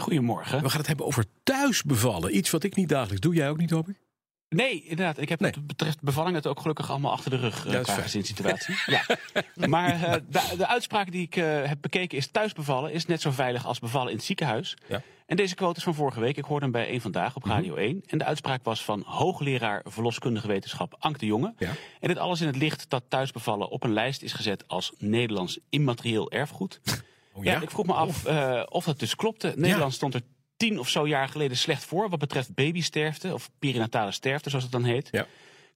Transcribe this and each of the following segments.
Goedemorgen. We gaan het hebben over thuisbevallen. Iets wat ik niet dagelijks doe. Jij ook niet, hoop ik? Nee, inderdaad. Ik heb Nee. wat betreft bevalling het ook gelukkig allemaal achter de rug uh, qua gezinssituatie. ja. Maar eh, de, de uitspraak die ik eh, heb bekeken is thuis bevallen is net zo veilig als bevallen in het ziekenhuis. Ja. En deze quote is van vorige week. Ik hoorde hem bij één Vandaag op Radio 1. En de uitspraak was van hoogleraar verloskundige wetenschap Ank de Jonge. Ja. En dit alles in het licht dat thuisbevallen op een lijst is gezet als Nederlands immaterieel erfgoed. Oh, Ja, ik vroeg me af eh, of dat dus klopte. Nederland stond er tien of zo jaar geleden slecht voor wat betreft babysterfte of perinatale sterfte, zoals het dan heet. Ja.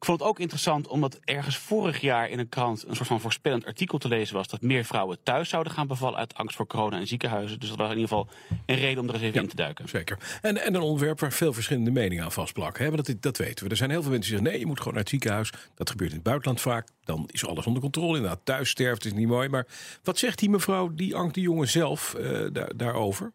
Ik vond het ook interessant omdat ergens vorig jaar in een krant een soort van voorspellend artikel te lezen was dat meer vrouwen thuis zouden gaan bevallen uit angst voor corona en ziekenhuizen. Dus dat was in ieder geval een reden om er eens even in te duiken. Zeker. En, en een onderwerp waar veel verschillende meningen aan vastplakken. Hè? Want dat, dat weten we. Er zijn heel veel mensen die zeggen: nee, je moet gewoon naar het ziekenhuis. Dat gebeurt in het buitenland vaak. Dan is alles onder controle. Inderdaad, thuis sterft is niet mooi. Maar wat zegt die mevrouw, die Ank de Jonge zelf, eh, daar, daarover?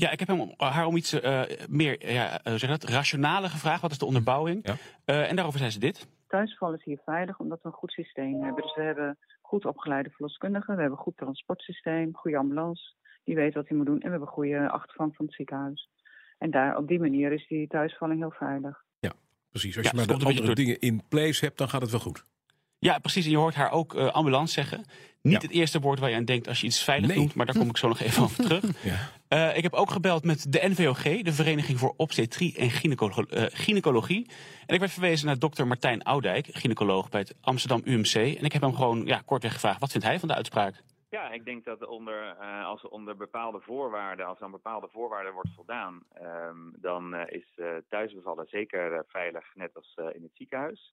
Ja, ik heb hem, haar om iets eh, meer ja, eh, zeg dat, rationaler gevraagd. Wat is de onderbouwing? Ja. Eh, en daarover zei ze dit. Thuisvallen is hier veilig omdat we een goed systeem hebben. Dus we hebben goed opgeleide verloskundigen, we hebben een goed transportsysteem, goede ambulance, die weet wat hij moet doen. En we hebben goede achtervang van het ziekenhuis. En daar, op die manier is die thuisvalling heel veilig. Precies. Als Ja, je maar de andere dingen in place hebt, dan gaat het wel goed. Ja, precies. En je hoort haar ook eh, ambulance zeggen. Niet Ja. het eerste woord waar je aan denkt als je iets veilig Nee. noemt, maar daar kom ik zo nog even over terug. Ja. Eh, ik heb ook gebeld met de NVOG, de Vereniging voor Obstetrie en Gynaecolo- eh, Gynaecologie. En ik werd verwezen naar dokter Martijn Oudijk, gynaecoloog bij het Amsterdam UMC. En ik heb hem gewoon ja, kortweg gevraagd, wat vindt hij van de uitspraak? Ja, ik denk dat onder, eh, als er onder bepaalde voorwaarden, als er aan bepaalde voorwaarden wordt voldaan, ehm, dan eh, is eh, thuisbevallen zeker eh, veilig, net als eh, in het ziekenhuis.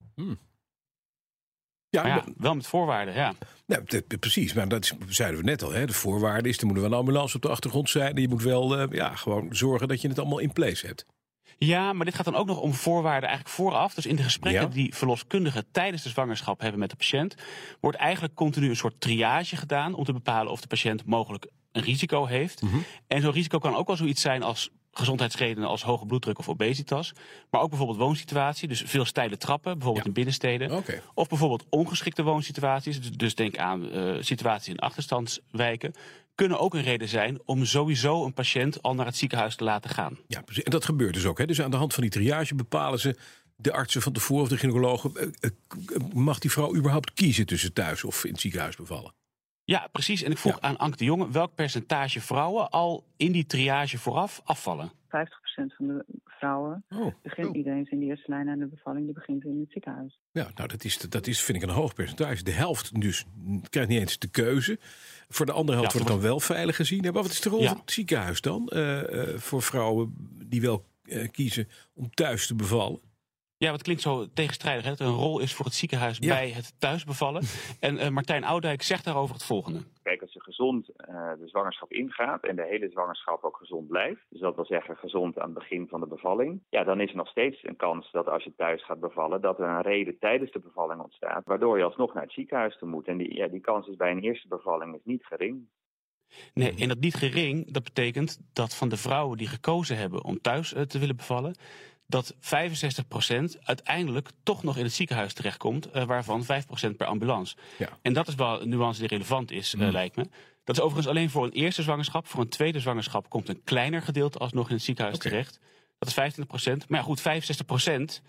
Ja, wel met voorwaarden, ja. nou, precies. Maar dat zeiden we net al. Hè? De voorwaarde is, er moet wel een ambulance op de achtergrond zijn. Je moet wel eh, ja, gewoon zorgen dat je het allemaal in place hebt. Ja, maar dit gaat dan ook nog om voorwaarden eigenlijk vooraf. Dus in de gesprekken Ja. die verloskundigen tijdens de zwangerschap hebben met de patiënt, wordt eigenlijk continu een soort triage gedaan om te bepalen of de patiënt mogelijk een risico heeft. Mhm. En zo'n risico kan ook wel zoiets zijn als gezondheidsredenen als hoge bloeddruk of obesitas. Maar ook bijvoorbeeld woonsituatie, dus veel steile trappen, bijvoorbeeld Ja. in binnensteden. Of bijvoorbeeld ongeschikte woonsituaties, dus- dus denk aan eh, situaties in achterstandswijken, kunnen ook een reden zijn om sowieso een patiënt al naar het ziekenhuis te laten gaan. Ja, precies. en dat gebeurt dus ook. Hè? Dus aan de hand van die triage bepalen ze de artsen van tevoren of de gynaecologen. eh, eh, mag die vrouw überhaupt kiezen tussen thuis of in het ziekenhuis bevallen? Ja, precies. En ik vroeg Ja. aan Ank de Jonge welk percentage vrouwen al in die triage vooraf afvallen. 50% van de vrouwen Oh, begint niet eens in de eerste lijn aan de bevalling, die begint in het ziekenhuis. Ja, nou, dat is, dat is, vind ik een hoog percentage. De helft dus krijgt niet eens de keuze. Voor de andere helft Ja, wordt het dan wel veilig gezien. Maar wat is de rol Ja. van het ziekenhuis dan? eh, eh, voor vrouwen die wel eh, kiezen om thuis te bevallen. Ja, wat klinkt zo tegenstrijdig, hè? dat er een rol is voor het ziekenhuis Ja. bij het thuisbevallen. En eh, Martijn Oudijk zegt daarover het volgende. Kijk, als je gezond eh, de zwangerschap ingaat en de hele zwangerschap ook gezond blijft, dus dat wil zeggen gezond aan het begin van de bevalling, ja, dan is er nog steeds een kans dat als je thuis gaat bevallen, dat er een reden tijdens de bevalling ontstaat, waardoor je alsnog naar het ziekenhuis toe moet. En die, ja, die kans is bij een eerste bevalling is niet gering. Nee, en dat niet gering, dat betekent dat van de vrouwen die gekozen hebben om thuis eh, te willen bevallen, dat 65% uiteindelijk toch nog in het ziekenhuis terechtkomt, eh, waarvan 5% per ambulance. Ja. En dat is wel een nuance die relevant is, eh, Mm. lijkt me. Dat is overigens alleen voor een eerste zwangerschap. Voor een tweede zwangerschap komt een kleiner gedeelte alsnog in het ziekenhuis terecht. Dat is 25%. Maar ja, goed, 65%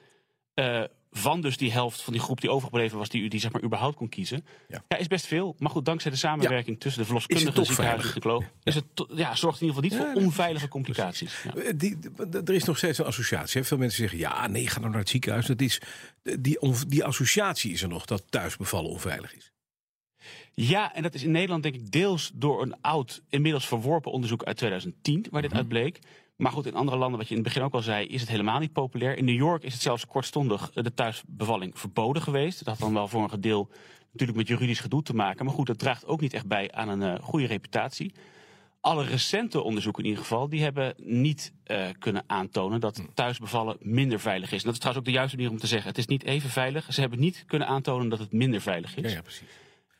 eh, van dus die helft van die groep die overgebleven was, die, die zeg maar überhaupt kon kiezen. Ja. Ja. is best veel. Maar goed, dankzij de samenwerking tussen de verloskundige en toch de ziekenhuis en de gynaecoloog, is het ja, zorgt in ieder geval niet voor onveilige complicaties. Eh, Die, er is nog steeds een associatie. Hè? Veel mensen zeggen, ja, nee, ga nou naar het ziekenhuis. Dat is, die, die associatie is er nog, dat thuis bevallen onveilig is. Ja, en dat is in Nederland denk ik deels door een oud, inmiddels verworpen onderzoek uit 2010, waar dit uit bleek. Maar goed, in andere landen, wat je in het begin ook al zei, is het helemaal niet populair. In New York is het zelfs kortstondig eh, de thuisbevalling verboden geweest. Dat had dan wel voor een gedeel natuurlijk met juridisch gedoe te maken. Maar goed, dat draagt ook niet echt bij aan een eh, goede reputatie. Alle recente onderzoeken in ieder geval, die hebben niet uh, kunnen aantonen dat thuisbevallen minder veilig is. En dat is trouwens ook de juiste manier om te zeggen. Het is niet even veilig. Ze hebben niet kunnen aantonen dat het minder veilig is. Ja, ja precies.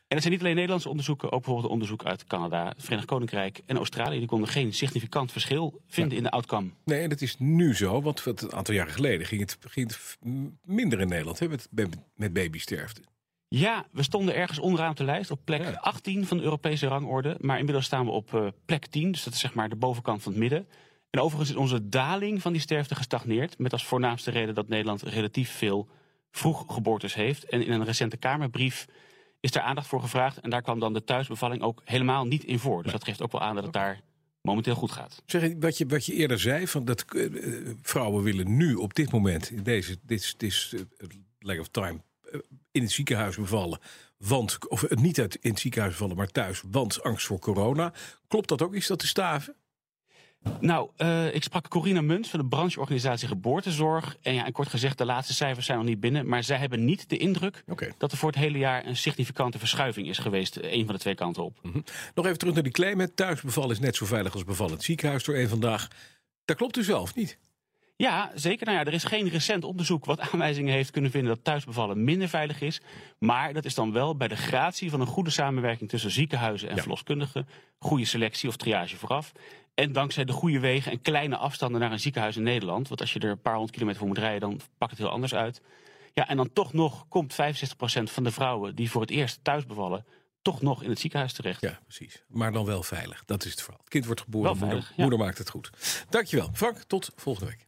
En het zijn niet alleen Nederlandse onderzoeken, ook bijvoorbeeld onderzoek uit Canada, het Verenigd Koninkrijk en Australië. Die konden geen significant verschil vinden in de outcome. Nee, en dat is nu zo, want een aantal jaren geleden ging het, ging het minder in Nederland hè, met, met babysterfte. Ja, we stonden ergens onderaan op de lijst, op plek 18 van de Europese rangorde. Maar inmiddels staan we op uh, plek 10, dus dat is zeg maar de bovenkant van het midden. En overigens is onze daling van die sterfte gestagneerd. Met als voornaamste reden dat Nederland relatief veel vroeggeboortes heeft. En in een recente Kamerbrief is daar aandacht voor gevraagd. En daar kwam dan de thuisbevalling ook helemaal niet in voor. Dus dat geeft ook wel aan dat het daar momenteel goed gaat. Zeg, wat je, wat je eerder zei, van dat uh, vrouwen willen nu op dit moment, in deze dit, dit, uh, leg of time, uh, in het ziekenhuis bevallen. Want, of niet uit, in het ziekenhuis bevallen, maar thuis, want angst voor corona. Klopt dat ook? Is dat te staven? Nou, uh, ik sprak Corina Muns van de brancheorganisatie Geboortezorg. En ja, en kort gezegd, de laatste cijfers zijn nog niet binnen. Maar zij hebben niet de indruk okay. dat er voor het hele jaar een significante verschuiving is geweest. Een van de twee kanten op. Mm -hmm. Nog even terug naar die claim. Het thuisbevallen is net zo veilig als bevallen het ziekenhuis door een vandaag. Dat klopt u zelf niet? Ja, zeker. Nou ja, er is geen recent onderzoek wat aanwijzingen heeft kunnen vinden dat thuisbevallen minder veilig is. Maar dat is dan wel bij de gratie van een goede samenwerking tussen ziekenhuizen en ja. verloskundigen. Goede selectie of triage vooraf. En dankzij de goede wegen en kleine afstanden naar een ziekenhuis in Nederland. Want als je er een paar honderd kilometer voor moet rijden, dan pakt het heel anders uit. Ja, en dan toch nog komt 65% van de vrouwen die voor het eerst thuis bevallen, toch nog in het ziekenhuis terecht. Ja, precies. Maar dan wel veilig. Dat is het verhaal. Het kind wordt geboren, moeder, ja. moeder maakt het goed. Dankjewel. Frank, tot volgende week.